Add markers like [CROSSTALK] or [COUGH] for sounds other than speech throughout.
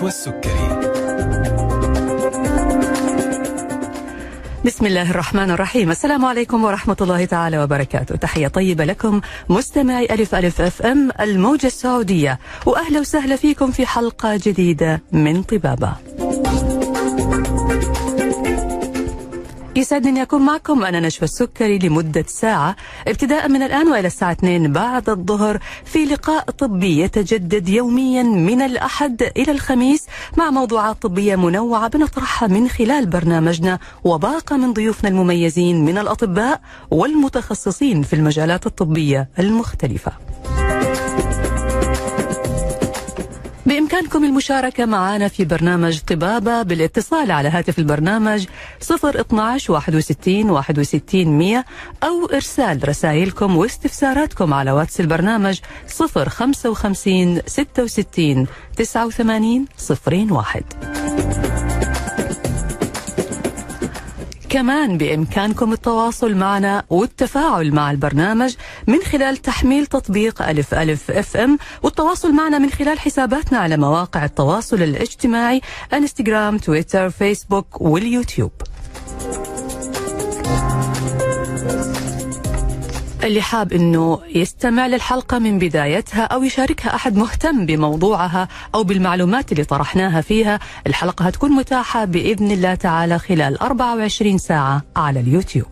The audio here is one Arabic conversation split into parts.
النشوى السكري بسم الله الرحمن الرحيم. السلام عليكم ورحمة الله تعالى وبركاته. تحية طيبة لكم مستمعي ألف ألف أف أم الموجة السعودية. وأهلا وسهلا فيكم في حلقة جديدة من طبابة. يسعدني أكون معكم. أنا نشوى السكري لمدة ساعة. ابتداء من الآن وإلى الساعة 2 بعد الظهر في لقاء طبي يتجدد يوميا من الأحد إلى الخميس مع موضوعات طبية منوعة بنطرحها من خلال برنامجنا وباقة من ضيوفنا المميزين من الأطباء والمتخصصين في المجالات الطبية المختلفة. بإمكانكم المشاركة معنا في برنامج طبابة بالاتصال على هاتف البرنامج 012 61 61 100 أو إرسال رسائلكم واستفساراتكم على واتس البرنامج 055 66 89 01 كمان بإمكانكم التواصل معنا والتفاعل مع البرنامج من خلال تحميل تطبيق ألف ألف إف إم والتواصل معنا من خلال حساباتنا على مواقع التواصل الاجتماعي إنستغرام تويتر فيسبوك واليوتيوب. اللي حاب إنه يستمع للحلقة من بدايتها أو يشاركها أحد مهتم بموضوعها أو بالمعلومات اللي طرحناها فيها، الحلقة هتكون متاحة بإذن الله تعالى خلال 24 ساعة على اليوتيوب.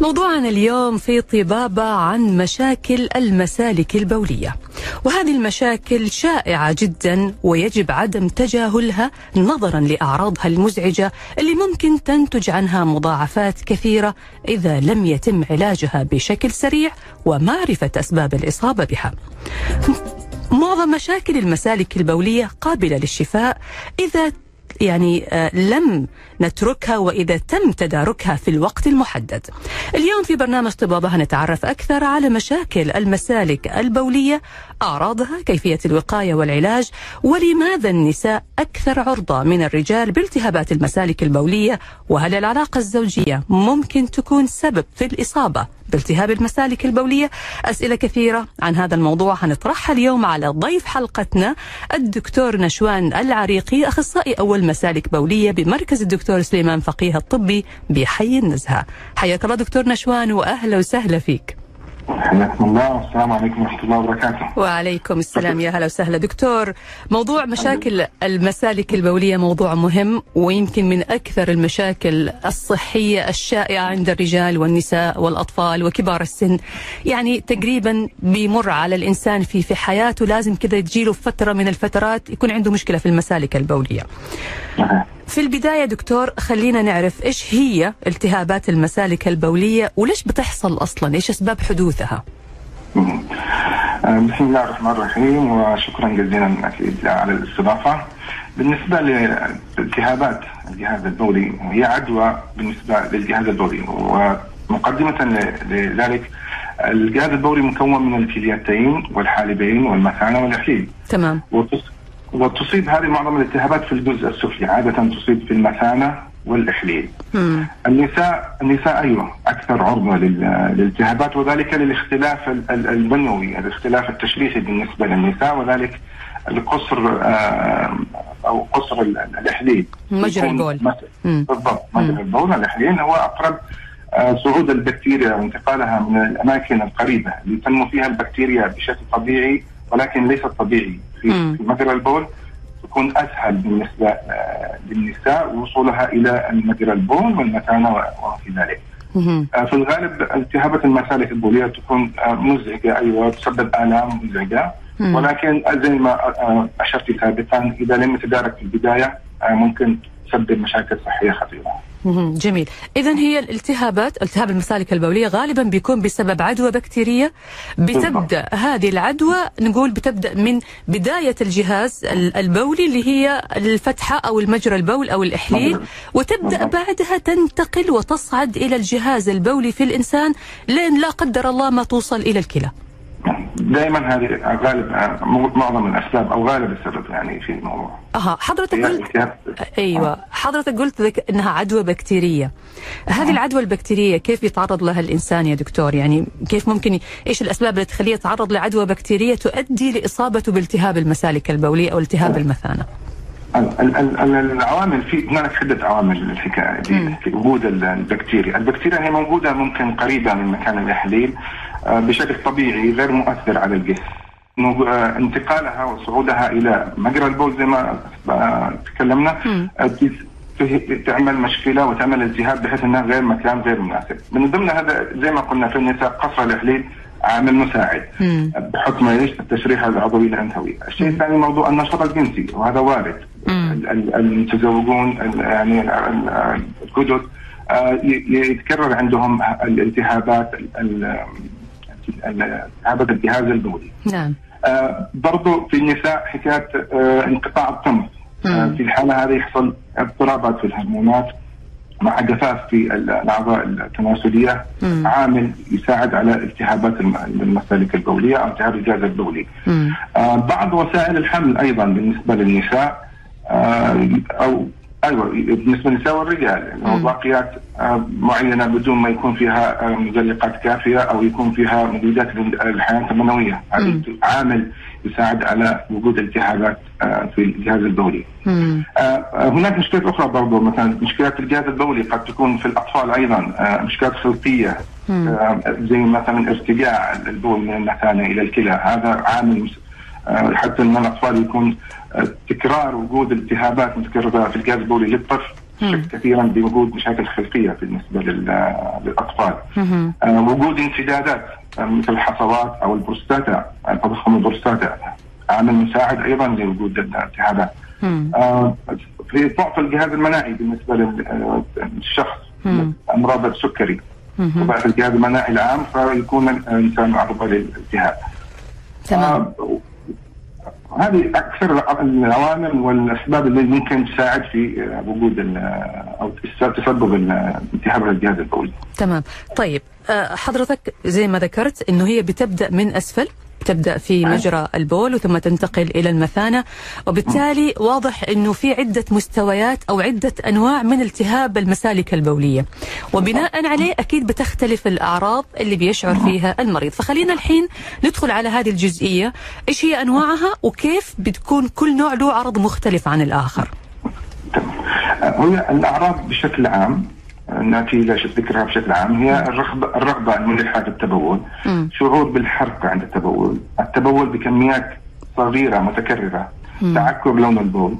موضوعنا اليوم في طبابة عن مشاكل المسالك البولية. وهذه المشاكل شائعة جدا ويجب عدم تجاهلها نظرا لأعراضها المزعجة اللي ممكن تنتج عنها مضاعفات كثيرة إذا لم يتم علاجها بشكل سريع ومعرفة أسباب الإصابة بها. معظم مشاكل المسالك البولية قابلة للشفاء إذا يعني لم نتركها وإذا تم تداركها في الوقت المحدد. اليوم في برنامج طبابة هنتعرف أكثر على مشاكل المسالك البولية أعراضها كيفية الوقاية والعلاج ولماذا النساء أكثر عرضة من الرجال بالتهابات المسالك البولية وهل العلاقة الزوجية ممكن تكون سبب في الإصابة؟ بالتهاب المسالك البولية. أسئلة كثيرة عن هذا الموضوع هنطرحها اليوم على ضيف حلقتنا الدكتور نشوان العريقي أخصائي أول مسالك بولية بمركز الدكتور سليمان فقيه الطبي بحي النزهة. حياك الله دكتور نشوان وأهلا وسهلا فيك. حياكم الله. والسلام عليكم ورحمة الله وبركاته. وعليكم السلام يا هلا وسهلا. دكتور موضوع مشاكل المسالك البولية موضوع مهم ويمكن من أكثر المشاكل الصحية الشائعة عند الرجال والنساء والأطفال وكبار السن. يعني تقريبا بيمر على الإنسان في في حياته لازم كذا تجيله فترة من الفترات يكون عنده مشكلة في المسالك البولية. في البداية دكتور خلينا نعرف إيش هي التهابات المسالك البولية وليش بتحصل أصلا؟ إيش أسباب حدوثها؟ بسم الله الرحمن الرحيم وشكرا جزيلا أكيد على الاستضافة. بالنسبة لالتهابات الجهاز البولي وهي عدوى بالنسبة للجهاز البولي ومقدمة لذلك الجهاز البولي مكون من الكليتين والحالبين والمثانة والإحليل تمام. وتصيب هذه معظم الالتهابات في الجزء السفلي عادة تصيب في المثانة والإحليل. مم. النساء النساء أيوة أكثر عرضة للالتهابات وذلك للاختلاف البنوي الاختلاف التشريحي بالنسبة للنساء وذلك القصر أو قصر الإحليل. مجرى البول. بالضبط مجرى البول. الإحليل هو أقرب صعود البكتيريا وانتقالها من الأماكن القريبة اللي تنمو فيها البكتيريا بشكل طبيعي ولكن ليس طبيعي. في, في مجرى البول تكون أسهل بالنسبة للنساء وصولها إلى مجرى البول والمثانه وفي ذلك. في الغالب التهابات المسالك البولية تكون مزعجة أيوه تسبب آلام مزعجة. ولكن زي ما أشرت سابقا إذا لم يتدارك في البداية ممكن تسبب مشاكل صحية خطيرة. جميل. إذا هي الالتهابات التهاب المسالك البولية غالبا بيكون بسبب عدوى بكتيرية. بتبدأ هذه العدوى نقول بتبدأ من بداية الجهاز البولي اللي هي الفتحة أو المجرى البول أو الإحليل وتبدأ بعدها تنتقل وتصعد إلى الجهاز البولي في الإنسان لين لا قدر الله ما توصل إلى الكلى. دائما هذه غالب معظم الأسباب أو غالب السبب يعني في الموضوع. أها حضرتك قلت أيوه حضرتك قلت ذك إنها عدوى بكتيرية. هذه العدوى البكتيرية كيف يتعرض لها الإنسان يا دكتور؟ يعني كيف ممكن إيش الأسباب اللي تخليه يتعرض لعدوى بكتيرية تؤدي لإصابته بالتهاب المسالك البولية أو التهاب المثانة؟ العوامل في هناك عده عوامل للحكاية في وجود البكتيريا، البكتيريا هي موجودة ممكن قريبة من مكان التحليل آه، بشكل طبيعي غير مؤثر على الجسم. آه، انتقالها وصعودها إلى مجرى البول زي ما آه، تكلمنا تعمل مشكلة وتعمل التهاب بحيث إنها غير مكان غير مناسب. من ضمن هذا زي ما قلنا في النساء قصر الإحليل عامل مساعد مم. بحكم إيش؟ التشريح العضوي الانثوي، الشيء الثاني موضوع النشاط الجنسي وهذا وارد المتزوجون يعني الجدد آه، يتكرر عندهم الالتهابات التهابات الجهاز البولي. نعم. آه، برضو في النساء حكاية آه، انقطاع الطمث في الحالة هذه يحصل اضطرابات في الهرمونات مع جفاف في الأعضاء التناسلية مم. عامل يساعد على التهابات المسالك البولية أو التهاب الجهاز البولي. آه بعض وسائل الحمل أيضا بالنسبة للنساء آه أو أيوه بالنسبة للنساء والرجال باقيات آه معينة بدون ما يكون فيها آه مزلقات كافية أو يكون فيها مبيدات للحياه المنوية هذا عامل يساعد على وجود التهابات آه، في الجهاز البولي. آه، آه، هناك مشكلات أخرى برضو مثلا مشكلات الجهاز البولي قد تكون في الأطفال أيضا مشكلات خلقيه زي مثلا ارتجاع البول من المثانه إلى الكلى. هذا عامل حتى إن الأطفال يكون تكرار وجود التهابات متكررة في الجهاز البولي للطفل كثيرا بوجود مشاكل خلقية بالنسبة للأطفال. وجود انسدادات مثل الحصوات أو البروستاتا تضخم البروستاتا عامل مساعد أيضا لوجود الالتهابات. آه في ضعف الجهاز المناعي بالنسبة للشخص أمراض السكري وضعف الجهاز المناعي العام فيكون الإنسان عرضه للالتهاب. تمام. هذه أكثر العوامل والأسباب اللي ممكن تساعد في وجود أو تسبب التهاب الجهاز البولي. تمام، طيب آه، حضرتك زي ما ذكرت إنه هي بتبدأ من أسفل تبدأ في نعم. مجرى البول وثم تنتقل إلى المثانة. وبالتالي واضح إنه في عدة مستويات أو عدة أنواع من التهاب المسالك البولية. وبناء عليه أكيد بتختلف الأعراض اللي بيشعر فيها المريض. فخلينا الحين ندخل على هذه الجزئية. إيش هي أنواعها وكيف بتكون كل نوع له عرض مختلف عن الآخر؟ هي الأعراض بشكل عام ناتي ذكرها بشكل عام هي الرغبة الرغبة الملحة في التبول. م. شعور بالحرق عند التبول. التبول بكميات صغيرة متكررة. م. تعكر لون البول.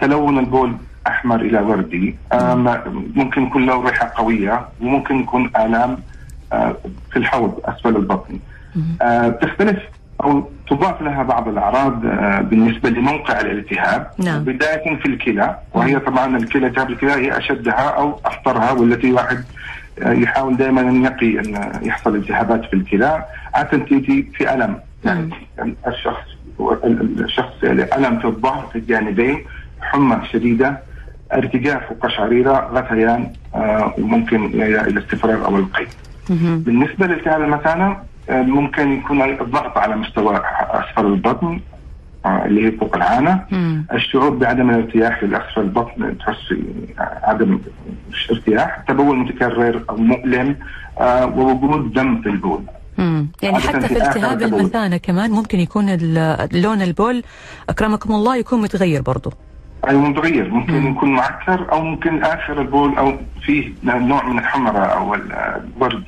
تلون البول أحمر إلى وردي. ممكن يكون له ريحة قوية وممكن يكون آلام آه، في الحوض أسفل البطن. آه، تختلف أو تضاف لها بعض الأعراض آه، بالنسبة لموقع الالتهاب. نعم. بداية في الكلى وهي طبعا الكلى التهاب الكلى هي أشدها أو أخطرها والتي واحد آه، يحاول دائما أن يقي أن يحصل التهابات في الكلى. عاده تيجي في ألم. يعني الشخص الشخص ألم في الظهر في الجانبين حمى شديدة ارتجاف وقشعريرة غثيان آه، وممكن إلى استفراغ أو القيء. بالنسبة لالتهاب المثانة ممكن يكون الضغط على مستوى أسفل البطن آه، اللي هي فوق العانة. الشعور بعدم الارتياح في الأسفل البطن تحس عدم ارتياح. تبول متكرر أو مؤلم آه ووجود دم في البول. مم. يعني حتى في التهاب المثانة كمان ممكن يكون لون البول أكرمكم الله يكون متغير برضه أي متغير. ممكن مم. يكون معكر أو ممكن آخر البول أو فيه نوع من الحمرة أو الورد.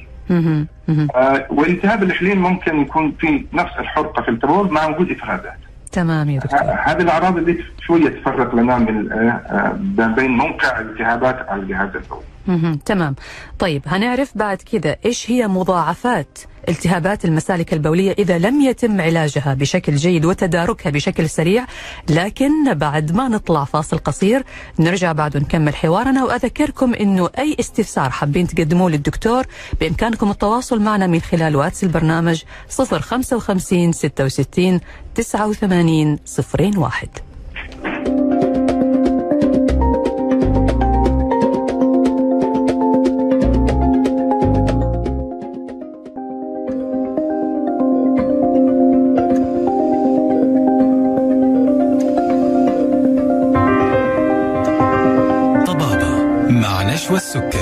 آه والتهاب الإحليل ممكن يكون في نفس الحرقة في التبول مع وجود إفرازات تمام يا دكتور. هذه الأعراض اللي شوية تفرق لنا من آه، آه، بين موقع الالتهابات على الجهاز البولي. تمام. طيب هنعرف بعد كذا إيش هي مضاعفات التهابات المسالك البولية إذا لم يتم علاجها بشكل جيد وتداركها بشكل سريع لكن بعد ما نطلع فاصل قصير نرجع بعد ونكمل حوارنا وأذكركم أنه أي استفسار حابين تقدموه للدكتور بإمكانكم التواصل معنا من خلال واتس البرنامج 055 66 89 01 نشوى السكري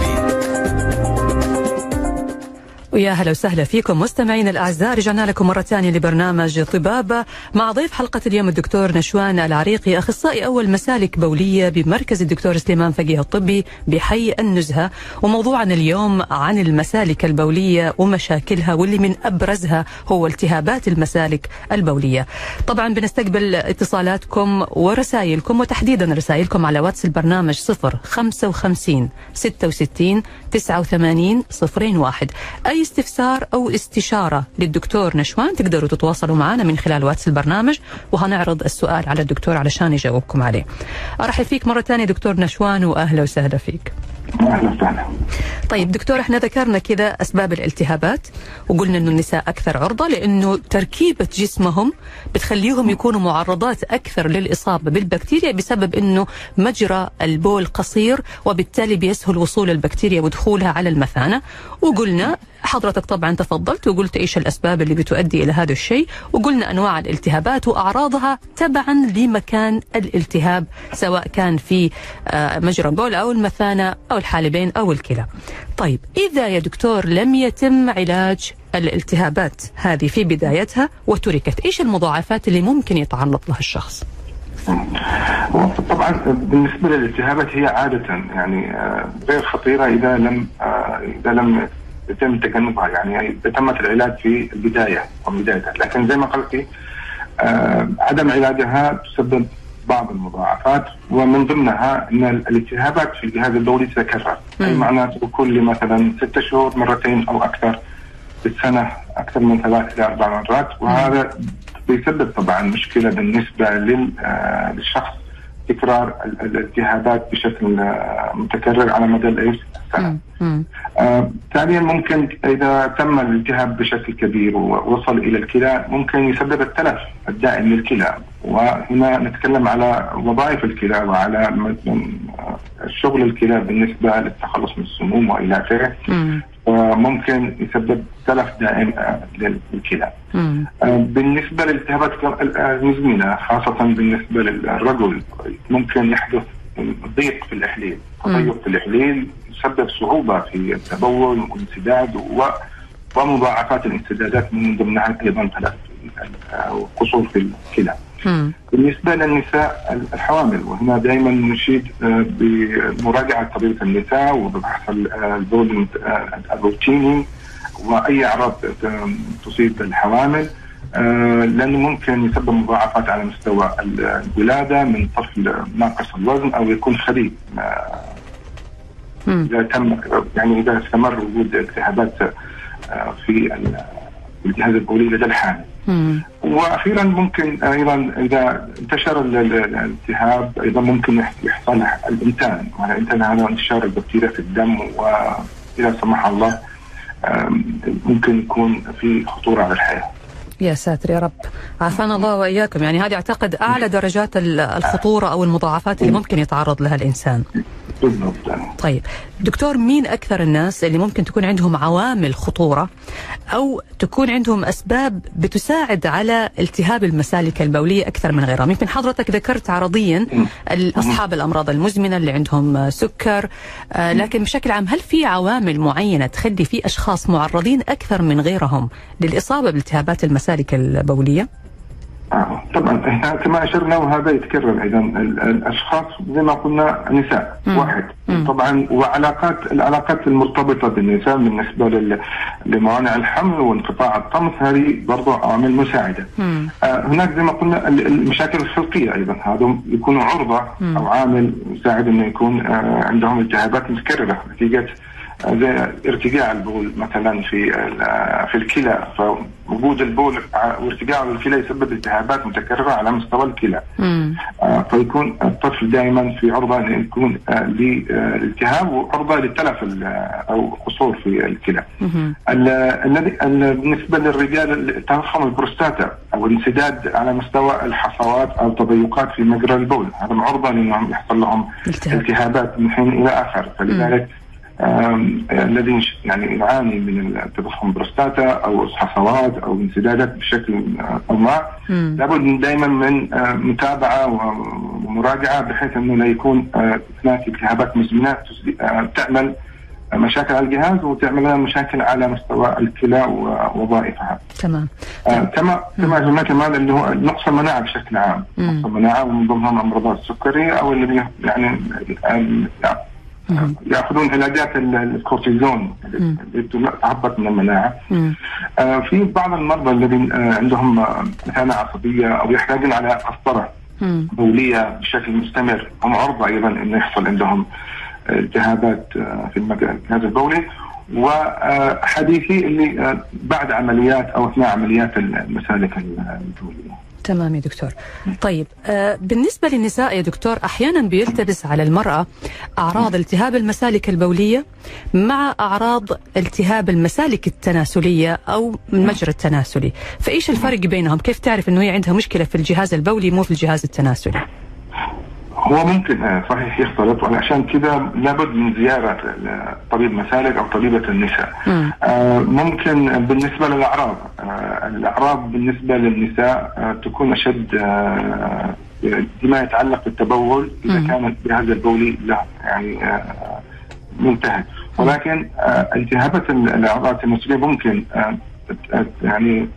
ويا هلا وسهلا فيكم مستمعينا الأعزاء رجعنا لكم مرة ثانية لبرنامج طبابة. مع ضيف حلقة اليوم الدكتور نشوان العريقي أخصائي أول مسالك بولية بمركز الدكتور سليمان فقيه الطبي بحي النزهة. وموضوعنا اليوم عن المسالك البولية ومشاكلها واللي من أبرزها هو التهابات المسالك البولية. طبعا بنستقبل اتصالاتكم ورسائلكم وتحديدا رسائلكم على واتس البرنامج 0 55 66 89 01 أي اي استفسار أو استشارة للدكتور نشوان تقدروا تتواصلوا معنا من خلال واتس البرنامج وهنعرض السؤال على الدكتور علشان يجاوبكم عليه. أرحب فيك مرة ثانية دكتور نشوان وأهلا وسهلا فيك. أهلا وسهلا طيب دكتور إحنا ذكرنا كذا أسباب الالتهابات وقلنا إنه النساء أكثر عرضة لأنه تركيبة جسمهم بتخليهم يكونوا معرضات أكثر للإصابة بالبكتيريا بسبب إنه مجرى البول قصير وبالتالي بيسهل وصول البكتيريا ودخولها على المثانة وقلنا حضرتك طبعا تفضلت وقلت إيش الأسباب اللي بتؤدي إلى هذا الشيء وقلنا أنواع الالتهابات وأعراضها تبعا لمكان الالتهاب سواء كان في آه، مجرى البول أو المثانة أو الحالبين أو الكلى. طيب إذا يا دكتور لم يتم علاج الالتهابات هذه في بدايتها وتركت، إيش المضاعفات اللي ممكن يتعرض لها الشخص؟ طبعا بالنسبة للالتهابات هي عادة يعني آه، غير خطيرة إذا لم آه، إذا لم يتم تجنبها يعني تمت العلاج في البداية أو بدايتها لكن زي ما قلت آه عدم علاجها تسبب بعض المضاعفات ومن ضمنها إن الالتهابات في الجهاز البولي تتكرر أي معناته كل مثلا ست شهور مرتين أو أكثر في السنة أكثر من ثلاث إلى أربع مرات. وهذا بيسبب طبعا مشكلة بالنسبة آه، للشخص. تكرار الالتهابات بشكل آه، متكرر على مدى الايش؟ آه ثانيا ممكن إذا تم الالتهاب بشكل كبير ووصل إلى الكلى ممكن يسبب التلف الدائم للكلى. وهنا نتكلم على وظائف الكلى وعلى شغل الكلى بالنسبة للتخلص من السموم وإلى آخره. وممكن يسبب تلف دائم آه، للكلى. آه، بالنسبة للالتهابات المزمنة خاصة بالنسبة للرجل ممكن يحدث ضيق في الاحليل، تضيق في الاحليل يسبب صعوبة في التبول وانسداد ومضاعفات الانسدادات من ضمنها أيضا تلف أو قصور في الكلى. بالنسبة للنساء الحوامل وهنا دائما نشيد آه، بمراجعة طبيبه النساء وبحث البول الروتيني وأي أعراض تصيب الحوامل. آه، لأنه ممكن يسبب مضاعفات على مستوى الولادة من طفل ناقص الوزن أو يكون خليل. آه، إذا تم يعني إذا استمر وجود التهابات في الجهاز البولي لدى الحامل. وأخيرا ممكن أيضا إذا انتشر الالتهاب أيضا ممكن يحصل الإنتان. والانتان هذا انتشار البكتيريا في الدم وإذا سمح الله ممكن يكون في خطورة على الحياة. يا ساتر يا رب. عافانا الله وإياكم. يعني هذه أعتقد أعلى درجات الخطورة أو المضاعفات اللي ممكن يتعرض لها الإنسان. طيب دكتور مين أكثر الناس اللي ممكن تكون عندهم عوامل خطورة أو تكون عندهم أسباب بتساعد على التهاب المسالك البولية أكثر من غيرهم؟ يمكن حضرتك ذكرت عرضيا اصحاب الأمراض المزمنة اللي عندهم سكر آه، لكن بشكل عام هل في عوامل معينة تخلي في أشخاص معرضين أكثر من غيرهم للإصابة بالتهابات المسالك البولية؟ آه طبعا إحنا كما أشرنا وهذا يتكرر أيضا الأشخاص زي ما قلنا نساء مم. واحد مم. طبعا وعلاقات العلاقات المرتبطة بالنساء بالنسبة لموانع الحمل وانقطاع الطمث هذه برضو عوامل مساعدة. آه هناك زي ما قلنا المشاكل الخلقية أيضا هذا يكونوا عرضة مم. أو عامل يساعد إنه يكون آه عندهم التهابات متكررة نتيجة زي ارتجاع البول مثلا في في الكلى. فوجود البول وارتجاعه للكلى يسبب التهابات متكررة على مستوى الكلى. آه فيكون الطفل دائما في عرضة انه يكون آه للالتهاب وعرضة للتلف أو قصور في الكلى. الذي بالنسبة للرجال تضخم البروستاتا أو الانسداد على مستوى الحصوات أو تضيقات في مجرى البول. هذا معرضة لأنهم يحصل لهم التهابات من حين إلى آخر. فلذلك الذي يعني يعاني من التضخم بروستاتا أو حصوات أو انسدادات بشكل أو ما لابد دائما من متابعة ومراجعة بحيث أنه لا يكون هناك التهابات مزمنة تعمل مشاكل على الجهاز وتعمل مشاكل على مستوى الكلى ووظائفها. تمام. آه كما كما قلنا كمان اللي هو نقص المناعة بشكل عام، نقص المناعة ومن ضمنهم امراض السكري أو اللي يعني يأخذون علاجات الكورتيزون. اللي تهبط من المناعة. آه في بعض المرضى الذين آه عندهم مثانه عصبية أو يحتاجون على قسطرة بولية بشكل مستمر. هم عرضة أيضا إنه يحصل عندهم التهابات في الجهاز البولي. وحديثي اللي بعد عمليات أو أثناء عمليات المسالك البولية. تمام يا دكتور. طيب بالنسبة للنساء يا دكتور أحيانا بيلتبس على المرأة أعراض التهاب المسالك البولية مع أعراض التهاب المسالك التناسلية أو المجرى التناسلي، فإيش الفرق بينهم؟ كيف تعرف إنه هي عندها مشكلة في الجهاز البولي مو في الجهاز التناسلي؟ هو ممكن صحيح يختلط وعشان كذا لابد من زيارة طبيب مسالك أو طبيبة النساء. آه ممكن بالنسبة للأعراض. آه الأعراض بالنسبة للنساء آه تكون أشد بما يتعلق بالتبول إذا كان الجهاز البولي له يعني منتهك ولكن التهابات الأعضاء التناسلية ممكن يعني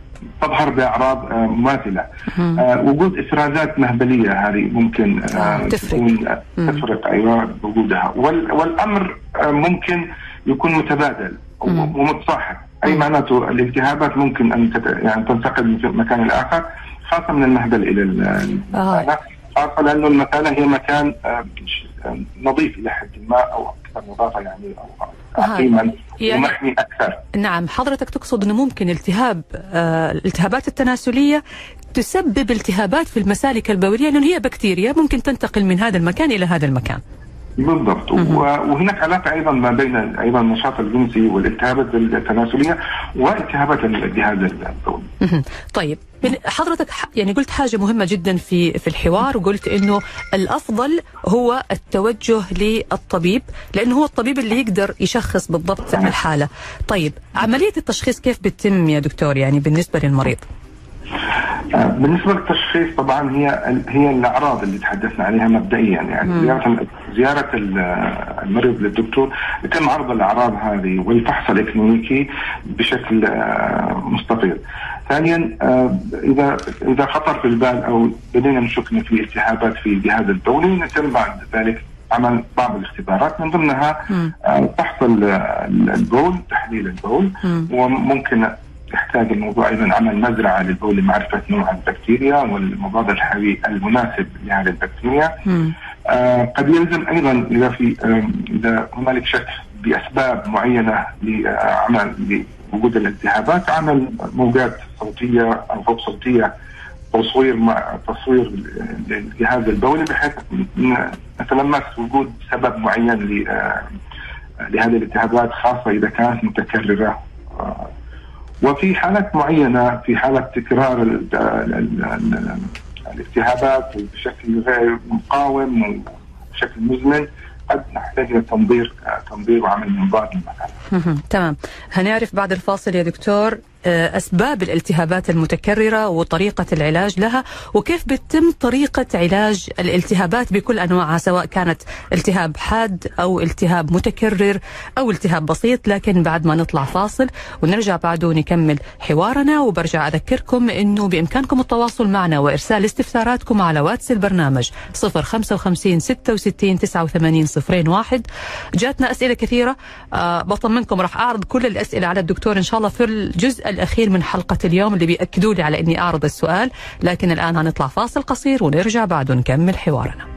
تظهر بأعراض مماثلة. آه وجود افرازات مهبلية هذه ممكن آه تفرق. تفرق أيوه بوجودها. وال والأمر آه ممكن يكون متبادل ومتصاحب. أي معناته الالتهابات ممكن أن. يعني تنتقل من مكان لاخر خاصة من المهبل إلى المثانه خاصه لأنه المثانه هي مكان نظيف إلى حد ما أو أكثر نظافة يعني أو عقيما يعني ومحمي أكثر. نعم حضرتك تقصد إنه ممكن التهاب آه الالتهابات التناسلية تسبب التهابات في المسالك البولية لأن هي بكتيريا ممكن تنتقل من هذا المكان إلى هذا المكان. بالضبط وهناك علاقه أيضا ما بين أيضا النشاط الجنسي والالتهابات التناسلية والتهابات الجهاز البولي. طيب حضرتك يعني قلت حاجة مهمة جدا في في الحوار وقلت إنه الأفضل هو التوجه للطبيب لأنه هو الطبيب اللي يقدر يشخص بالضبط الحالة. طيب عملية التشخيص كيف بتتم يا دكتور يعني بالنسبة للمريض؟ بالنسبة للتشخيص طبعا هي هي الأعراض اللي تحدثنا عليها مبدئيا. يعني زيارة زيارة المريض للدكتور يتم عرض الأعراض هذه والفحص الإكلينيكي بشكل مستفيض. ثانيا إذا إذا خطر في البال أو بدينا نشك ان في التهابات في الجهاز البولي نتم بعد ذلك عمل بعض الاختبارات. من ضمنها فحص البول تحليل البول. وممكن يحتاج الموضوع أيضا عمل مزرعة للبول لمعرفه نوع البكتيريا والمضاد الحيوي المناسب لهذه البكتيريا. آه قد يلزم أيضا إذا في آه إذا هنالك شك بأسباب معينة لعمل لوجود الالتهابات عمل موجات صوتية أو فوق صوتية تصوير مع تصوير للجهاز البولي بحيث نتلمس وجود سبب معين لهذه الالتهابات خاصة إذا كانت متكررة وفي حالات معينة في حالة تكرار الالتهابات بشكل غير مقاوم وبشكل مزمن قد نحتاج إلى تنظير تنظير وعمل منظار. [LAUGHS] تمام، هنعرف بعد الفاصل يا دكتور أسباب الالتهابات المتكررة وطريقة العلاج لها وكيف بتتم طريقة علاج الالتهابات بكل أنواعها سواء كانت التهاب حاد أو التهاب متكرر أو التهاب بسيط. لكن بعد ما نطلع فاصل ونرجع بعده نكمل حوارنا وبرجع أذكركم إنه بإمكانكم التواصل معنا وإرسال استفساراتكم على واتس البرنامج 055 66 89 01 جاتنا أسئلة كثيرة أه بطمنكم راح أعرض كل الأسئلة على الدكتور إن شاء الله في الجزء الأخير من حلقة اليوم اللي بيأكدوا لي على أني أعرض السؤال لكن الآن هنطلع فاصل قصير ونرجع بعد نكمل حوارنا.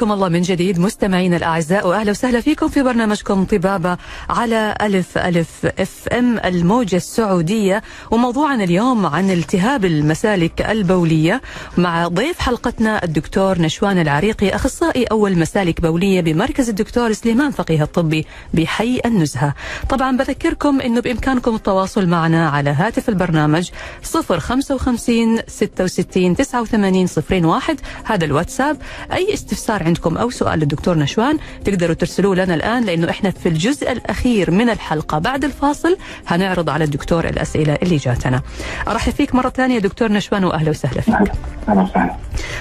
حياكم الله من جديد مستمعينا الأعزاء وأهلا وسهلا فيكم في برنامجكم طبابة على ألف ألف إف إم الموجة السعودية. وموضوعنا اليوم عن التهاب المسالك البولية مع ضيف حلقتنا الدكتور نشوان العريقي أخصائي أول مسالك بولية بمركز الدكتور سليمان فقيه الطبي بحي النزهة. طبعا بذكركم أنه بإمكانكم التواصل معنا على هاتف البرنامج 055 66 89 01 هذا الواتساب. أي استفسار عندكم أو سؤال للدكتور نشوان تقدروا ترسلوه لنا الآن لأنه إحنا في الجزء الأخير من الحلقة. بعد الفاصل هنعرض على الدكتور الأسئلة اللي جاتنا. أرحب فيك مرة ثانية دكتور نشوان وأهلا وسهلا فيك. أهلا وسهلا.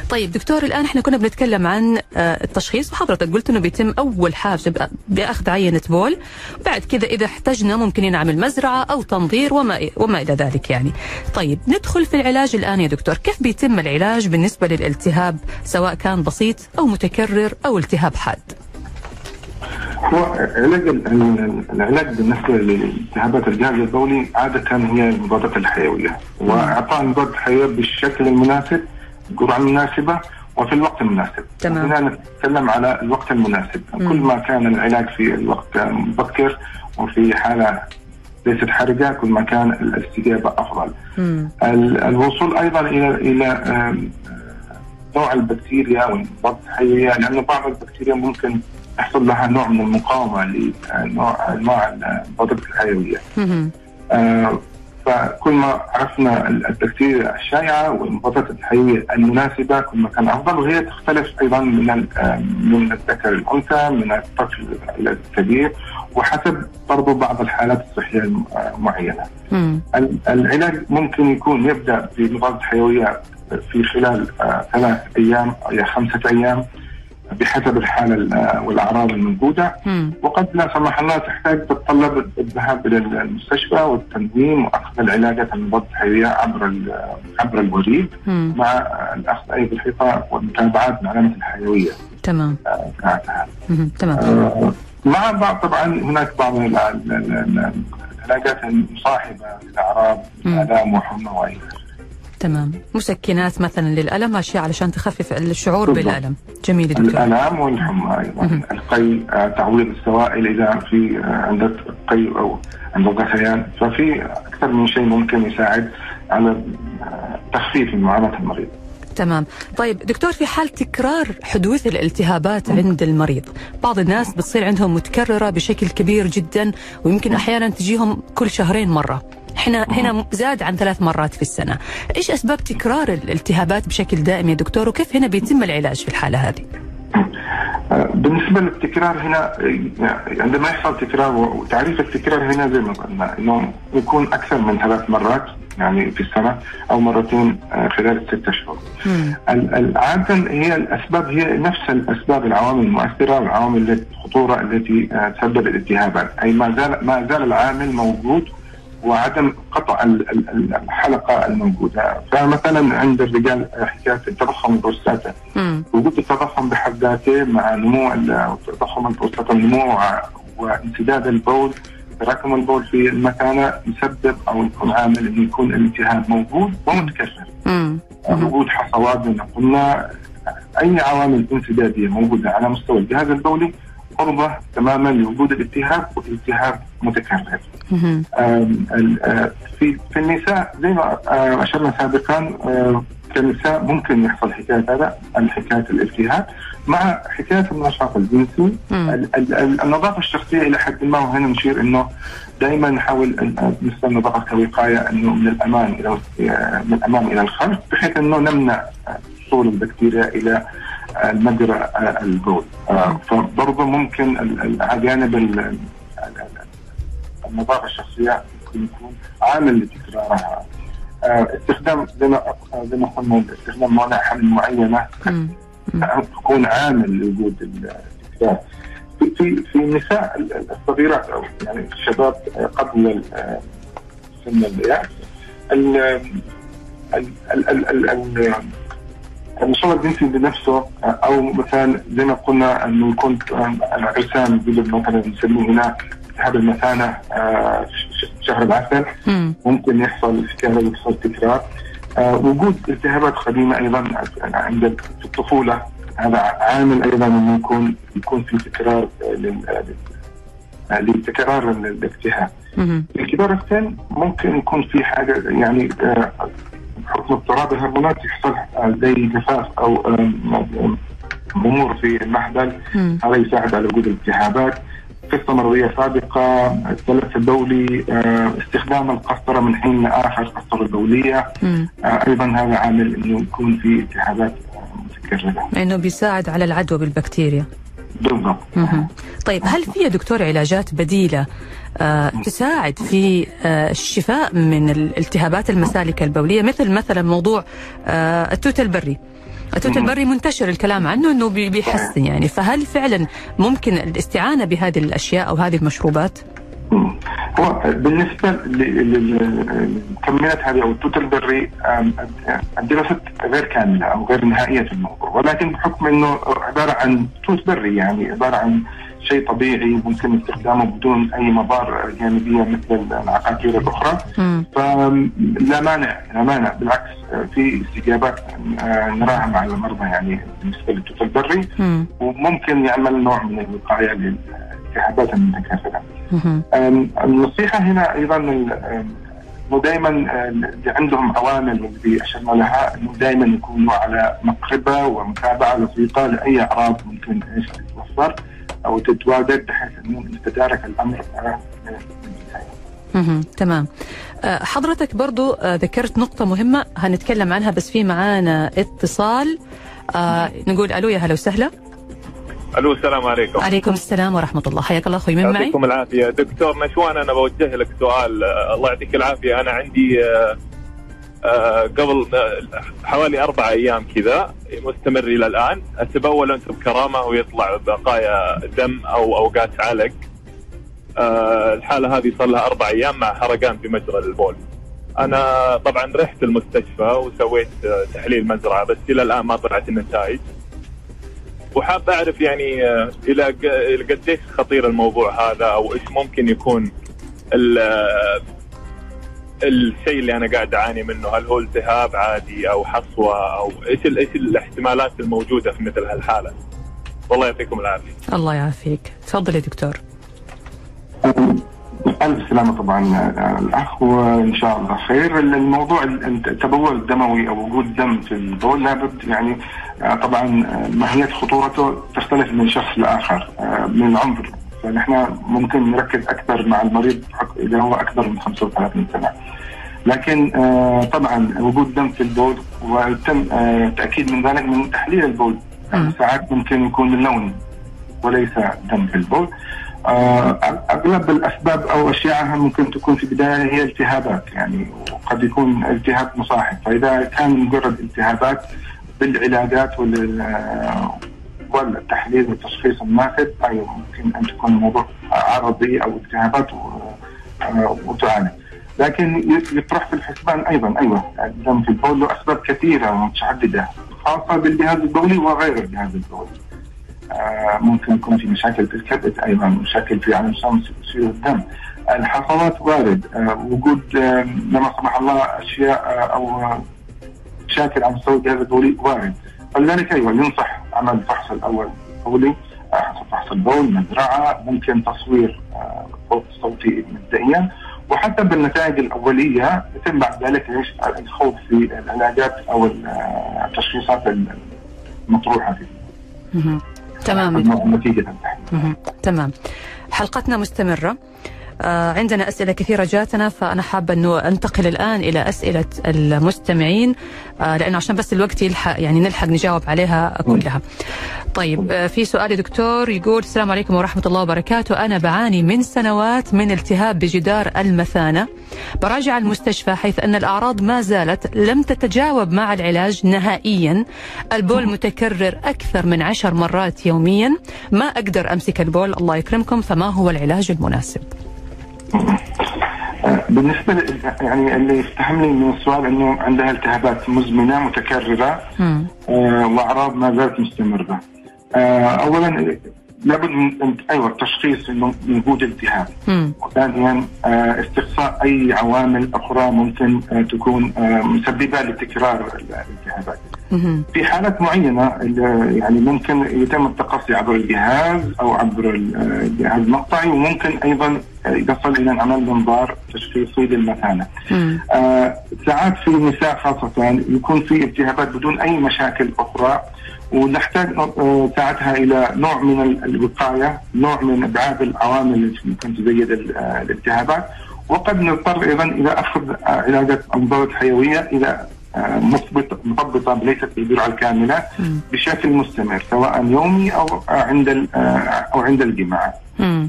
طيب دكتور الآن إحنا كنا بنتكلم عن آه، التشخيص وحضرتك قلت إنه بيتم أول حاجة بأ- بأخذ عينة بول. بعد كذا إذا احتجنا ممكن نعمل مزرعة أو تنظير وما وما إلى ذلك يعني. طيب ندخل في العلاج الآن يا دكتور. كيف بيتم العلاج بالنسبة للالتهاب سواء كان بسيط أو متكرر؟ أو التهاب حاد هو علاج ال- ال- العلاج بالنسبة لالتهابات الجهاز البولي عادة هي المضادات الحيوية واعطاء المضادات الحيوية بالشكل المناسب الجرعه المناسبه وفي الوقت المناسب. تمام. هنا نتكلم على الوقت المناسب، كل ما كان العلاج في الوقت مبكر وفي حالة ليست حرجة كل ما كان الاستجابه أفضل. مم. ال- الوصول أيضا إلى إلى نوع البكتيريا والمضادات الحيويه لأنه بعض البكتيريا ممكن يحصل لها نوع من المقاومة لنوع انواع المضادات الحيوية. مم. آه، فكل ما عرفنا البكتيريا الشائعة والمضادات الحيوية المناسبة كل ما كان أفضل وهي تختلف أيضا من آه، من الذكر الأنثى من الطفل إلى الكبير وحسب برضو بعض الحالات الصحية الم- آه، المعينة. مم. ال- العلاج ممكن يكون يبدأ بمضاد حيوية في خلال آه، ثلاث أيام أو خمسة أيام بحسب الحالة ال- آه، والأعراض الموجودة مم. وقد لا سمح الله تحتاج تتطلب الذهاب إلى المستشفى والتنظيم وأخذ العلاجات المضاد الحيويه عبر عبر الوريد مم. مع الأخذ اي بالحيطه والمتابعات مع العلامه الحيوية تمام آه، بتاعتها. تمام آه، مع بعض طبعا هناك بعض ال- ال- ال- العلاجات المصاحبة للأعراض مم. الام وحمى آخره. تمام. مسكنات مثلا للألم أشياء علشان تخفف الشعور بالضبط. بالألم. جميل دكتور. الألام والحمى أيضا. القي آه، تعويض السوائل إذا في آه، عندك قي أو عندك غثيان ففي أكثر من شيء ممكن يساعد على آه، تخفيف معاناة المريض. تمام. طيب دكتور في حال تكرار حدوث الالتهابات عند المريض بعض الناس بتصير عندهم متكررة بشكل كبير جدا ويمكن أحيانا تجيهم كل شهرين مرة. إحنا هنا زاد عن ثلاث مرات في السنة. إيش أسباب تكرار الالتهابات بشكل دائم يا دكتور؟ وكيف هنا بيتم العلاج في الحالة هذه؟ بالنسبة للتكرار هنا عندما يحصل تكرار وتعريف التكرار هنا زي ما قلنا إنه يكون أكثر من ثلاث مرات يعني في السنة أو مرتين آه، خلال. ال- ال- عادة هي الأسباب هي نفس الأسباب العوامل المؤثرة والعوامل الخطورة التي آه، تسبب الالتهابات. أي ما زال ما زال العامل موجود وعدم قطع ال- ال- ال- الحلقة الموجودة فمثلا عند الرجال حكاية التضخم البروستاتا. وجود التضخم بحد ذاته مع نمو تضخم البروستاتا النمو وانسداد البول تراكم البول في المثانة يسبب أو يكون عامل أنه يكون الالتهاب موجود ومتكرر. وجود حصوات زي ما قلنا أي عوامل انسدادية موجودة على مستوى الجهاز البولي قربة تماما لوجود الالتهاب والالتهاب متكرر. آه، في في النساء زي ما اشرنا سابقا آه، كنساء ممكن يحصل حكاية هذا حكاية الالتهاب مع حكاية النشاط الجنسي. النظافة الشخصية إلى حد ما وهنا نشير إنه دائما نحاول نستخدم النظافة كوقاية إنه من الامام إلى من الامام إلى الخلف بحيث إنه نمنع وصول البكتيريا إلى المجرى البول فبرضه ممكن ال- النظافه الشخصيه ممكن يكون عامل لتكرارها. آه، استخدام زي ما زي ما قلنا استخدام موانع حمل معينة. تكون عامل لوجود التكرار. في في في النساء الصغيرات أو يعني الشباب قبل سن البياع ال- ال- ال- ال- ال- النشاط الجنسي بنفسه أو مثلا زي ما قلنا إنه يكون العرسان مثلا نسميه هنا التهاب المثانة آه، شهر العسل. مم. ممكن يحصل حكايه يحصل تكرار. آه، وجود التهابات قديمه أيضا عند في الطفولة هذا عامل أيضا أنه يكون يكون في تكرار لتكرار الالتهاب. الكبار السن ممكن يكون في حاجة يعني بحكم اضطراب الهرمونات يحصل زي جفاف أو امور في المحبل. هذا يساعد على وجود الالتهابات قصة مرضية سابقة التلف البولي استخدام القسطرة من حين لآخر قسطرة بولية أيضا هذا عامل أنه يكون في التهابات متكررة. لأنه بيساعد على العدوى بالبكتيريا. بالضبط. طيب هل في دكتور علاجات بديلة آه تساعد في آه الشفاء من الالتهابات المسالك البولية؟ مثل مثلا موضوع آه التوت البري. التوت البري منتشر الكلام عنه إنه بيحسن يعني. فهل فعلا ممكن الاستعانة بهذه الأشياء أو هذه المشروبات؟ هو بالنسبة للمكملات هذه أو التوت البري الدراسة غير كاملة أو غير نهائية في الموضوع. ولكن بحكم إنه عبارة عن توت بري يعني عبارة عن شيء طبيعي ممكن استخدامه بدون أي مضار جانبية مثل العقاقير الأخرى. فلا مانع لا مانع. بالعكس في استجابات نراها مع المرضى يعني بالنسبة للتوت البري. وممكن يعمل نوع من الوقاية للالتهابات المتكاثرة. النصيحة هنا أيضا انه دائما اللي عندهم عوامل اللي اشرنا لها إنه دائما يكونوا على مقربة ومتابعة لطيفه لأي أعراض ممكن إيش تتوفر. أو تتواجد بحيث أنه نتدارك الأمر أها تمام. حضرتك برضو ذكرت نقطة مهمة هنتكلم عنها بس في معانا اتصال. آه نقول ألو يا هلا وسهلا. ألو السلام عليكم. عليكم السلام ورحمة الله. حياك الله أخوي من معي؟ يعطيكم العافية. دكتور نشوان أنا بوجه لك سؤال. الله يعطيك العافية. أنا عندي قبل آه حوالي أربع أيام كذا مستمر إلى الآن. أتبول أنت بكرامة ويطلع بقايا دم أو أوقات علق. آه الحالة هذه صار لها أربع أيام مع حرقان في مجرى البول. أنا طبعا رحت المستشفى وسويت تحليل مزرعة بس إلى الآن ما طلعت النتائج. وحاب أعرف يعني إلى قديش خطير الموضوع هذا أو إيش ممكن يكون الشيء اللي أنا قاعد أعاني منه هل هو التهاب عادي أو حصوة أو إيش إيش الاحتمالات الموجودة في مثل هالحالة؟ والله يعطيكم العافية. الله يعافيك، تفضل يا دكتور. ألف سلامة طبعا الأخ وإن شاء الله خير الموضوع التبول الدموي أو وجود دم في البول لابد يعني طبعا ماهية خطورته تختلف من شخص لآخر من العمر فنحن ممكن نركز أكثر مع المريض إذا هو أكثر من 35 سنة. لكن طبعا وجود دم في البول ويتم تأكيد من ذلك من تحليل البول. ساعات ممكن يكون من لون وليس دم في البول. أغلب الأسباب أو أشياءها ممكن تكون في البداية هي التهابات. يعني وقد يكون التهاب مصاحب. فإذا كان مجرد التهابات بالعلاجات والتحليل والتشخيص المناسب أيوه ممكن أن تكون الموضوع عرضي أو التهابات وتعالج لكن يطرح في الحسبان أيضا أيوه الدم في البول له أسباب كثيرة ومتعدده خاصة بالجهاز البولي وغير الجهاز البولي. آه ممكن يكون في مشاكل في الكبد أيضا مشاكل في على سيول الدم. الحصوات وارد. آه وجود آه لما سمح الله أشياء أو مشاكل على مستوى الجهاز البولي وارد. فلذلك أيوه ينصح عمل الفحص الأول البولي فحص البول مزرعة ممكن تصوير صوت صوتي مبدئيا. وحتى بالنتائج الأولية يتم بعد ذلك إيش؟ الخوض في العلاجات أو التشخيصات المطروحة فيه. تمام. نتيجة تمام. حلقتنا مستمرة. آه عندنا أسئلة كثيرة جاتنا فأنا حابة أنه أنتقل الآن إلى أسئلة المستمعين آه لأنه عشان بس الوقت يلحق يعني نلحق نجاوب عليها كلها. طيب آه في سؤال دكتور يقول السلام عليكم ورحمة الله وبركاته. أنا بعاني من سنوات من التهاب بجدار المثانة. براجع المستشفى حيث أن الأعراض ما زالت لم تتجاوب مع العلاج نهائيا. البول متكرر أكثر من عشر مرات يوميا. ما أقدر أمسك البول الله يكرمكم فما هو العلاج المناسب؟ بالنسبة يعني اللي يفتهمني من السؤال إنه عندها التهابات مزمنة متكررة آه واعراض ما زالت مستمرة. آه اولا لابد من أيوه التشخيص إنه موجود التهاب وثانيا آه، استقصاء أي عوامل أخرى ممكن تكون مسببة لتكرار الالتهابات. في حالات معينة يعني ممكن يتم التقصي عبر الجهاز أو عبر الجهاز المقطعي وممكن أيضا يصل إلى عمل منظار تشخيصي للمثانه. آه ساعات في النساء خاصة يكون في التهابات بدون أي مشاكل أخرى ونحتاج آه، ساعتها إلى نوع من الوقاية، نوع من إبعاد العوامل التي ممكن تزيد الالتهابات وقد نضطر أيضا إلى أخذ علاجات أمراض حيوية إذا مثبت مثبطه ليست بالجرعه الكاملة بشكل مستمر سواء يومي أو عند أو عند الجماعه.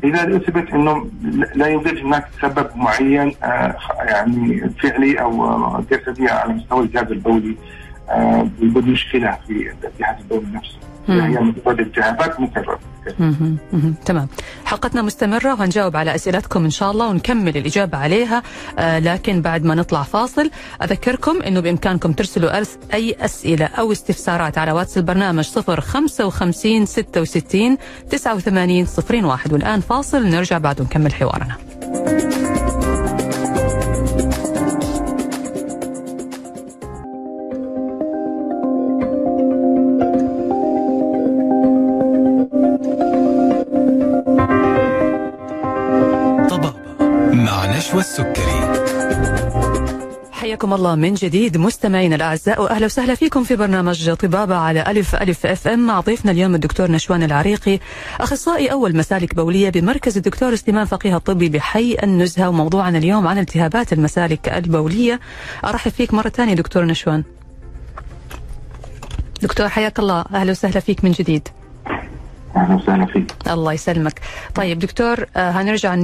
إذا أثبت إنه لا يوجد هناك سبب معين آه، يعني فعلي أو جسدي على مستوى الجهاز البولي يوجد آه، في الجهاز البولي نفسه. هي مجرد التهابات مكررة. تمام. حلقتنا مستمرة وهنجاوب على أسئلتكم إن شاء الله ونكمل الإجابة عليها آه لكن بعد ما نطلع فاصل أذكركم أنه بإمكانكم ترسلوا أرس أي أسئلة أو استفسارات على واتس البرنامج 055 66 89 01 والآن فاصل نرجع بعد ونكمل حوارنا. والسكري. حياكم الله من جديد مستمعينا الأعزاء وأهلا وسهلا فيكم في برنامج طبابة على ألف ألف أف أم. مع ضيفنا اليوم الدكتور نشوان العريقي أخصائي أول مسالك بولية بمركز الدكتور سليمان فقيه الطبي بحي النزهة. وموضوعنا اليوم عن التهابات المسالك البولية. أرحب فيك مرة ثانية دكتور نشوان. دكتور حياك الله. أهلا وسهلا فيك من جديد. أهلا وسهلا فيك. الله يسلمك. طيب دكتور آه، هنرجع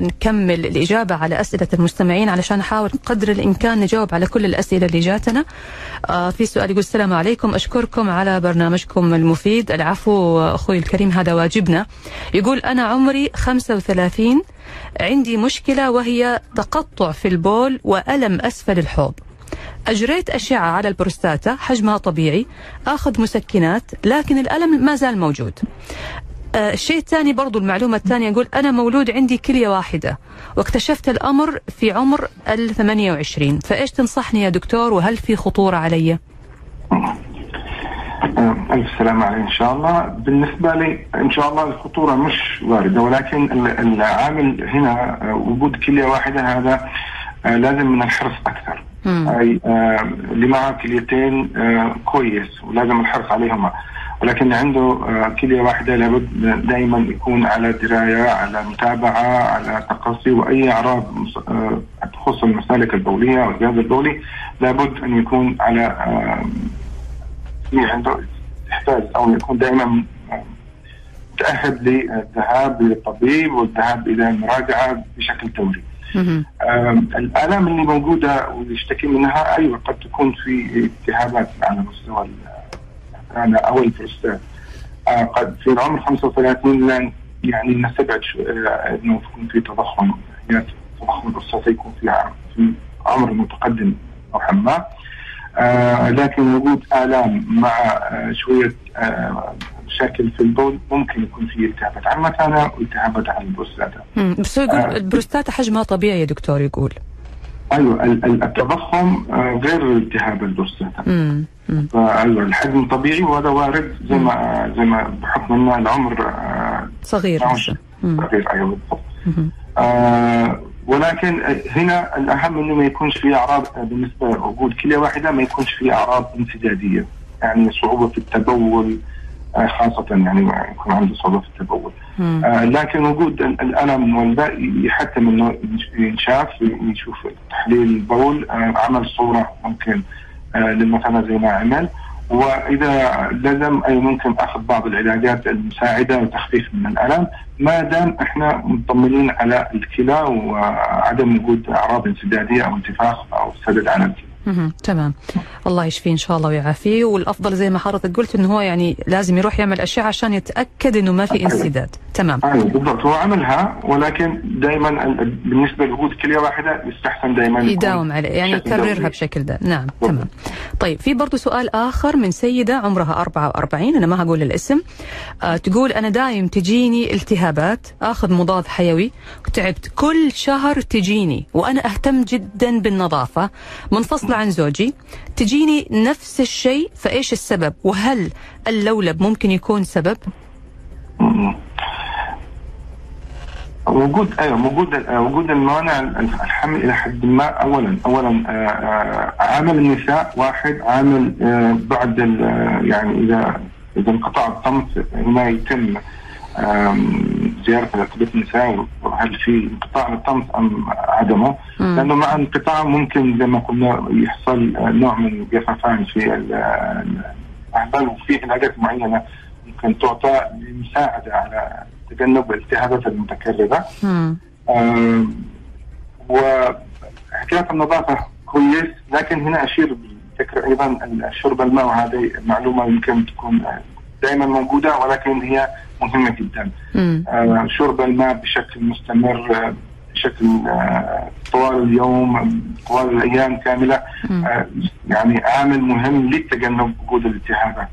نكمل الإجابة على أسئلة المستمعين علشان نحاول قدر الإمكان نجاوب على كل الأسئلة اللي جاتنا. آه، في سؤال يقول السلام عليكم. أشكركم على برنامجكم المفيد. العفو أخوي الكريم هذا واجبنا. يقول أنا عمري 35 عندي مشكلة وهي تقطع في البول وألم أسفل الحوض. أجريت أشعة على البروستاتا حجمها طبيعي أخذ مسكنات لكن الألم ما زال موجود. آه، الشيء الثاني برضو المعلومة الثانية يقول أنا مولود عندي كلية واحدة واكتشفت الأمر في عمر ال 28 فإيش تنصحني يا دكتور وهل في خطورة علي؟ آه، ألف سلامة عليه إن شاء الله. بالنسبة لي إن شاء الله الخطورة مش واردة ولكن العامل هنا آه، وجود كلية واحدة هذا لازم من الحرص أكثر. أي آه اللي معه كليتين آه كويس ولازم الحرص عليهما ولكن عنده آه كلية واحدة لابد دائما يكون على دراية على متابعة على تقصي وأي أعراض تخص المسالك البولية أو الجهاز البولي لابد أن يكون على في عنده احساس أو يكون دائما متأهب للذهاب للطبيب والذهاب إلى المراجعة بشكل دوري. الآلام اللي موجودة ويشتكي منها أيوه قد تكون في التهابات على مستوى أو البروستات آه، قد في العمر 35 لأن يعني نستبعد آه، أنه يكون في تضخم يعني تضخم البروستات يكون في في عمر متقدم نوعا ما. آه لكن وجود آلام مع آه شوية آه مشاكل في البول ممكن يكون في التهابات. على المثانه والتهابات على البروستاتا. بس يقول آه. البروستاتا حجمها طبيعي يا دكتور يقول. أيوه التضخم آه غير التهاب البروستاتا. فأيوة الحجم طبيعي وهذا وارد زي ما زي ما بحكم أن العمر آه صغير صغير أيوه بالضبط. آه ولكن هنا الأهم إنه ما يكونش في أعراض بالنسبة لوجود كلية واحدة ما يكونش في أعراض انسدادية. يعني صعوبة في التبول آه، خاصة يعني يكون عنده صعوبة في التبول. آه لكن وجود الألم والباء يحتم أنه ينشاف يشوف تحليل البول آه عمل صورة ممكن آه للمثانة زي ما عمل. وإذا لزم أي ممكن أخذ بعض العلاجات المساعدة وتخفيف من الألم. ما دام إحنا مطمنين على الكلى وعدم وجود أعراض انسدادية أو انتفاخ أو سدد على الكلى. تمام. الله يشفيه إن شاء الله ويعافيه. والأفضل زي ما حضرتك قلت إنه هو يعني لازم يروح يعمل اشعه عشان يتأكد إنه ما في انسداد. تمام. أيوه بالضبط. هو عملها ولكن دائما بالنسبة لوجود كلية واحدة يستحسن دائما يداوم عليه. يعني يكررها بشكل ده. نعم. بالضبط. تمام. طيب في برضه سؤال آخر من سيدة عمرها 44 أنا ما هقول الاسم. آه تقول أنا دايم تجيني التهابات. آخذ مضاد حيوي. وتعبت كل شهر تجيني. وأنا أهتم جدا بالنظافة. منفصلة عن زوجي. تجيني نفس الشيء فإيش السبب؟ وهل اللولب ممكن يكون سبب؟ وجود أيوه وجود وجود الموانع الحمل إلى حد ما اولا اولا آه، آه، عامل النساء واحد عامل آه، بعد يعني إذا إذا انقطع الطمس هنا يتم زياره الاطباء النساء وهل في انقطاع للطمس أم عدمه؟ لأنه مع انقطاع ممكن زي ما قلنا يحصل نوع من جفافان في الاهبال وفي علاجات معينة ممكن تعطى للمساعده على تجنب الالتهابات المتكررة. وحكاية النظافة كويس لكن هنا أشير بالذكر أيضا شرب الماء وهذه معلومة يمكن تكون دائما موجودة ولكن هي مهمة جدا. آه شرب الماء بشكل مستمر آه بشكل آه طوال اليوم طوال الأيام كاملة آه يعني عامل مهم لتجنب وجود الالتهابات.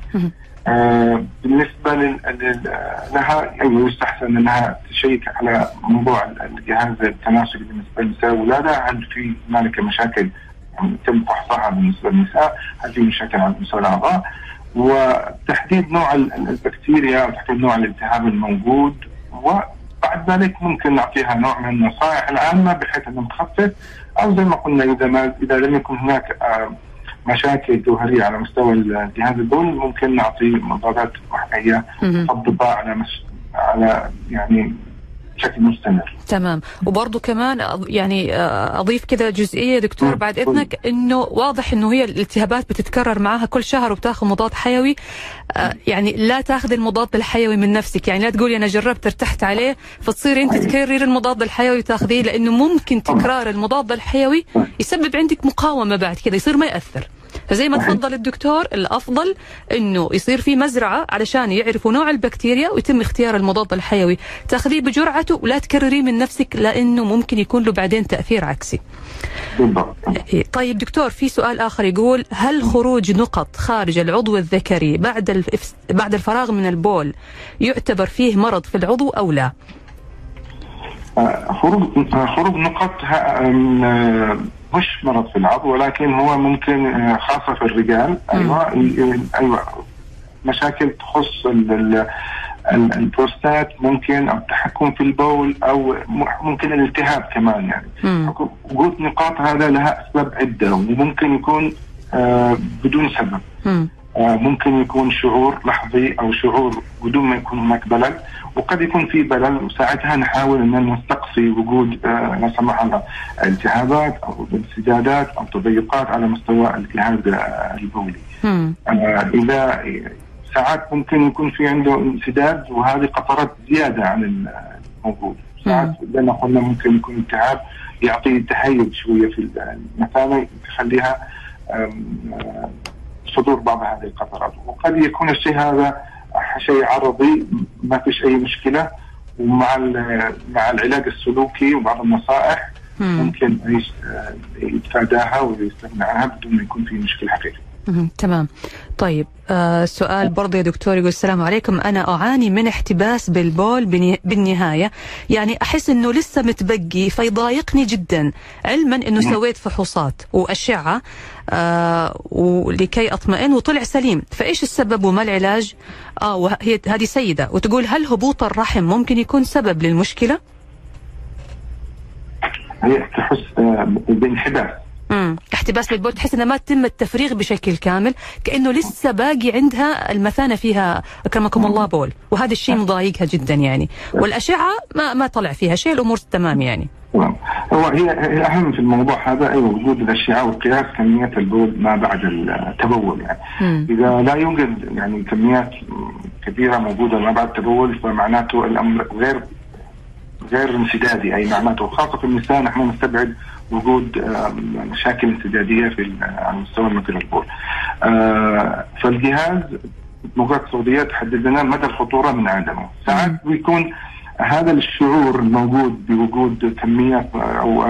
آه بالنسبة لها أيوه يستحسن أنها تشيك على موضوع الجهاز التناسلي بالنسبة للنساء والولاده هل في هنالك مشاكل يعني تم فحصها بالنسبة للنساء؟ هل في مشاكل على مستوى الأعضاء؟ وتحديد نوع البكتيريا وتحديد نوع الالتهاب الموجود وبعد ذلك ممكن نعطيها نوع من النصائح العامه بحيث أنه نخفف أو زي ما قلنا إذا ما إذا لم يكن هناك مشاكل جوهرية على مستوى الجهاز البولي ممكن نعطي مضادات وحييه مطبقه على مش على يعني بشكل مستمر. تمام. وبرضه كمان يعني آه، أضيف كذا جزئية دكتور بعد إذنك إنه واضح إنه هي الالتهابات بتتكرر معها كل شهر وبتاخذ مضاد حيوي. آه، يعني لا تاخذ المضاد الحيوي من نفسك. يعني لا تقولي أنا جربت ارتحت عليه فتصير أنت تكرر المضاد الحيوي وتاخذيه لأنه ممكن تكرار المضاد الحيوي يسبب عندك مقاومة بعد كذا يصير ما يأثر. فزي ما تفضل الدكتور الأفضل إنه يصير في مزرعة علشان يعرفوا نوع البكتيريا ويتم اختيار المضاد الحيوي. تاخذيه بجرعته ولا تكرريه من نفسك لأنه ممكن يكون له بعدين تأثير عكسي. إيه، طيب دكتور في سؤال آخر يقول هل خروج نقط خارج العضو الذكري بعد بعد الفراغ من البول يعتبر فيه مرض في العضو أو لا؟ آه، خروج آه، خروج نقط مش مرض في العضو ولكن هو ممكن آه، خاصة في الرجال. أيوه أيوه. مشاكل تخص البروستات ممكن أو التحكم في البول أو ممكن الالتهاب كمان يعني. وجود نقاط هذا لها أسباب عدة وممكن يكون آه بدون سبب. آه ممكن يكون شعور لحظي أو شعور بدون ما يكون هناك بلل. وقد يكون في بلل وساعتها نحاول أن نستقصي وجود آه، لا سمح الله التهابات أو انسدادات أو تضيقات على مستوى الجهاز البولي. آه، إذا ساعات ممكن يكون في عنده انسداد وهذه قطرات زيادة عن الموجود. ساعات زي ما قلنا ممكن يكون التهاب يعطي تهيج شوية في المثانة يخليها آه، صدور بعض هذه القطرات وقد يكون الشيء هذا شيء عرضي ما فيش أي مشكلة ومع مع العلاج السلوكي وبعض النصائح ممكن يتفاداها ويستغنى عنها بدون ما يكون في مشكلة حقيقية. تمام. طيب آه سؤال برضه يا دكتور يقول السلام عليكم. أنا أعاني من احتباس بالبول بالنهاية. يعني أحس أنه لسه متبقي فيضايقني جدا. علما أنه سويت فحوصات وأشعة آه ولكي أطمئن وطلع سليم. فإيش السبب وما العلاج؟ آه وهي هذه سيدة. وتقول هل هبوط الرحم ممكن يكون سبب للمشكلة؟ هي تحس آه، امم احتباس بالبول تحس انها ما تم التفريغ بشكل كامل كأنه لسه باقي عندها المثانة فيها أكرمكم الله بول. وهذا الشيء مضايقها جدا يعني. والأشعة ما ما طلع فيها شيء الأمور تمام يعني. هو هي الاهم في الموضوع هذا أيوه وجود الأشعة وقياس كميات البول ما بعد التبول يعني. مم. إذا لا يوجد يعني كميات كبيرة موجودة ما بعد التبول فمعناته الأمر غير غير انسدادي. أي معناته وخاصه في النساء نحن نستبعد وجود مشاكل انسدادية في على مستوى مثل البول. فالجهاز موجات صوتية تحدد لنا مدى الخطورة من عدمه، ساعات بيكون هذا الشعور الموجود بوجود كميات أو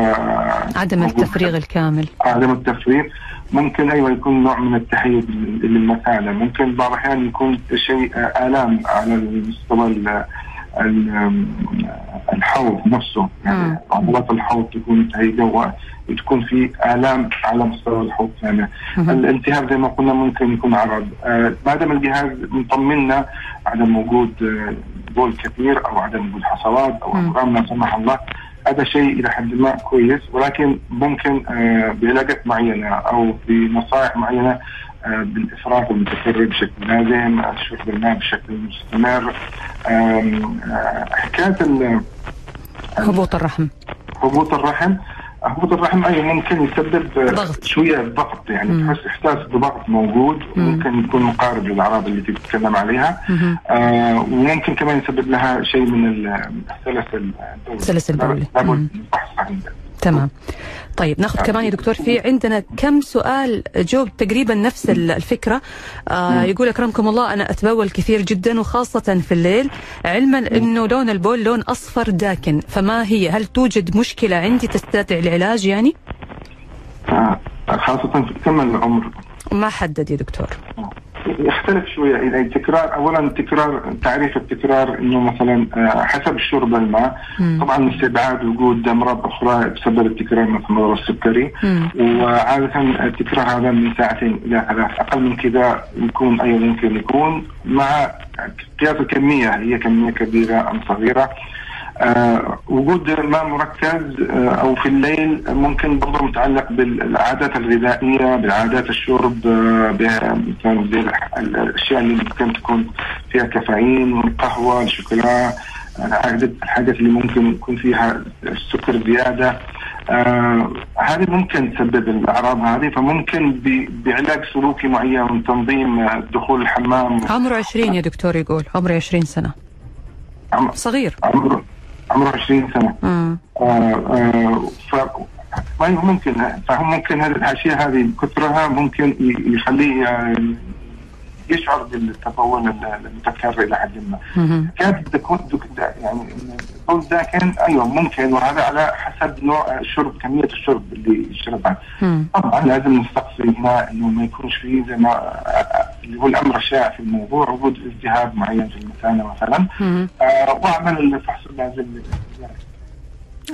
عدم التفريغ الكامل. عدم التفريغ. ممكن أيوه يكون نوع من التحيز للمثانه ممكن بعض الأحيان يكون شيء آلام على المستوى الحوض نفسه. يعني عضلات الحوض تكون متهيئه وتكون في آلام على مستوى الحوض. يعني الالتهاب زي ما قلنا ممكن يكون عرض. آه ما دام الجهاز مطمنا عدم وجود آه بول كثير أو عدم وجود حصوات أو أورام لا سمح الله هذا شيء إلى حد ما كويس ولكن ممكن آه بعلاجات معينة أو بنصائح معينة آه بالافراط المتكرر بشكل لازم شرب الماء بشكل مستمر. آه حكاية هبوط الرحم. هبوط الرحم. هبوط الرحم أيضا ممكن يسبب ضغط. شوية ضغط يعني مم. تحس إحساس بضغط موجود ممكن يكون مقارب للأعراض اللي تتكلم عليها. آه وممكن كمان يسبب لها شيء من السلس البولي. السلس البولي لابد من فحص تمام. طيب ناخذ كمان يا دكتور في عندنا كم سؤال جو تقريبا نفس الفكرة. آه يقول أكرمكم الله أنا أتبول كثير جدا وخاصة في الليل علما إنه لون البول لون أصفر داكن. فما هي؟ هل توجد مشكلة عندي تستدعي العلاج يعني؟ آه خاصة في كم العمر؟ ما حدد يا دكتور. يختلف شوية. إذا التكرار اولا تكرار تعريف التكرار إنه مثلا حسب شرب الماء. طبعا استبعاد وجود امراض أخرى بسبب التكرار مثل مرض السكري وعادة التكرار هذا من ساعتين إلى ثلاث أقل من كذا يكون أيضا ممكن يكون مع قياس الكمية. هي كمية كبيرة أم صغيرة. آه وجود ماء مركز آه أو في الليل ممكن برضه متعلق بالعادات الغذائية بعادات الشرب آه الأشياء اللي ممكن تكون فيها كافيين القهوه الشوكولا الحاجات اللي ممكن يكون فيها السكر زيادة. آه هذه ممكن تسبب الأعراض هذه فممكن بعلاج سلوكي معين تنظيم دخول الحمام. عمره 20 يا دكتور يقول عمره 20 سنة. عم... صغير. عمره عمره 20 سنة آه آه ف ممكن فهم ممكن هذه الأشياء هذه كثرها ممكن يخليه يعني يشعر بالتطور المتكرر إلى حد ما. كانت تكون يعني البول داكن أيوه ممكن وهذا على حسب نوع الشرب كمية الشرب اللي يشربها. طبعا لازم نستقصي هنا إنه ما يكونش فيه زي ما اللي هو الأمر الشائع في الموضوع وجود التهاب معين في المثانه مثلا. آه وأعمل الفحص اللازم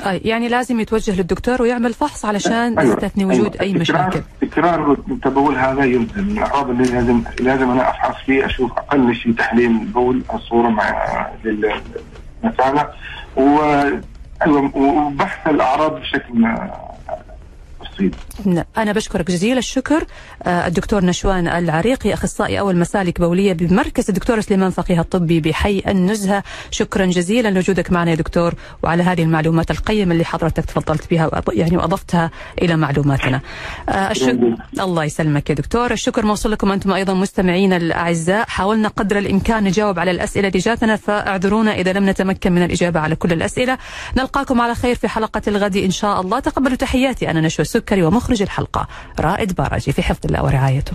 أي يعني لازم يتوجه للدكتور ويعمل فحص علشان أيوة. يستثني وجود أيوة. اي مشاكل. تكرار التبول هذا يلزم. الأعراض اللي لازم لازم أنا أفحص فيه أشوف أقل شيء تحليل البول الصورة مع للمثانه و أيوه وبحث الأعراض بشكل بسيط. أنا بشكرك جزيل الشكر. الدكتور نشوان العريقي أخصائي أول مسالك بولية بمركز الدكتور سليمان فقيه الطبي بحي النزهة. شكرا جزيلا لوجودك معنا يا دكتور وعلى هذه المعلومات القيمة اللي حضرتك تفضلت بها يعني وأضفتها إلى معلوماتنا. الشكر الله يسلمك يا دكتور. الشكر موصول لكم أنتم أيضا مستمعينا الأعزاء. حاولنا قدر الإمكان نجاوب على الأسئلة اللي جاتنا فاعذرونا إذا لم نتمكن من الإجابة على كل الأسئلة. نلقاكم على خير في حلقة الغد إن شاء الله. تقبلوا تحياتي. أنا نشوى السكري ومخرج الحلقة رائد باراجي في حفظ الله ورعايته.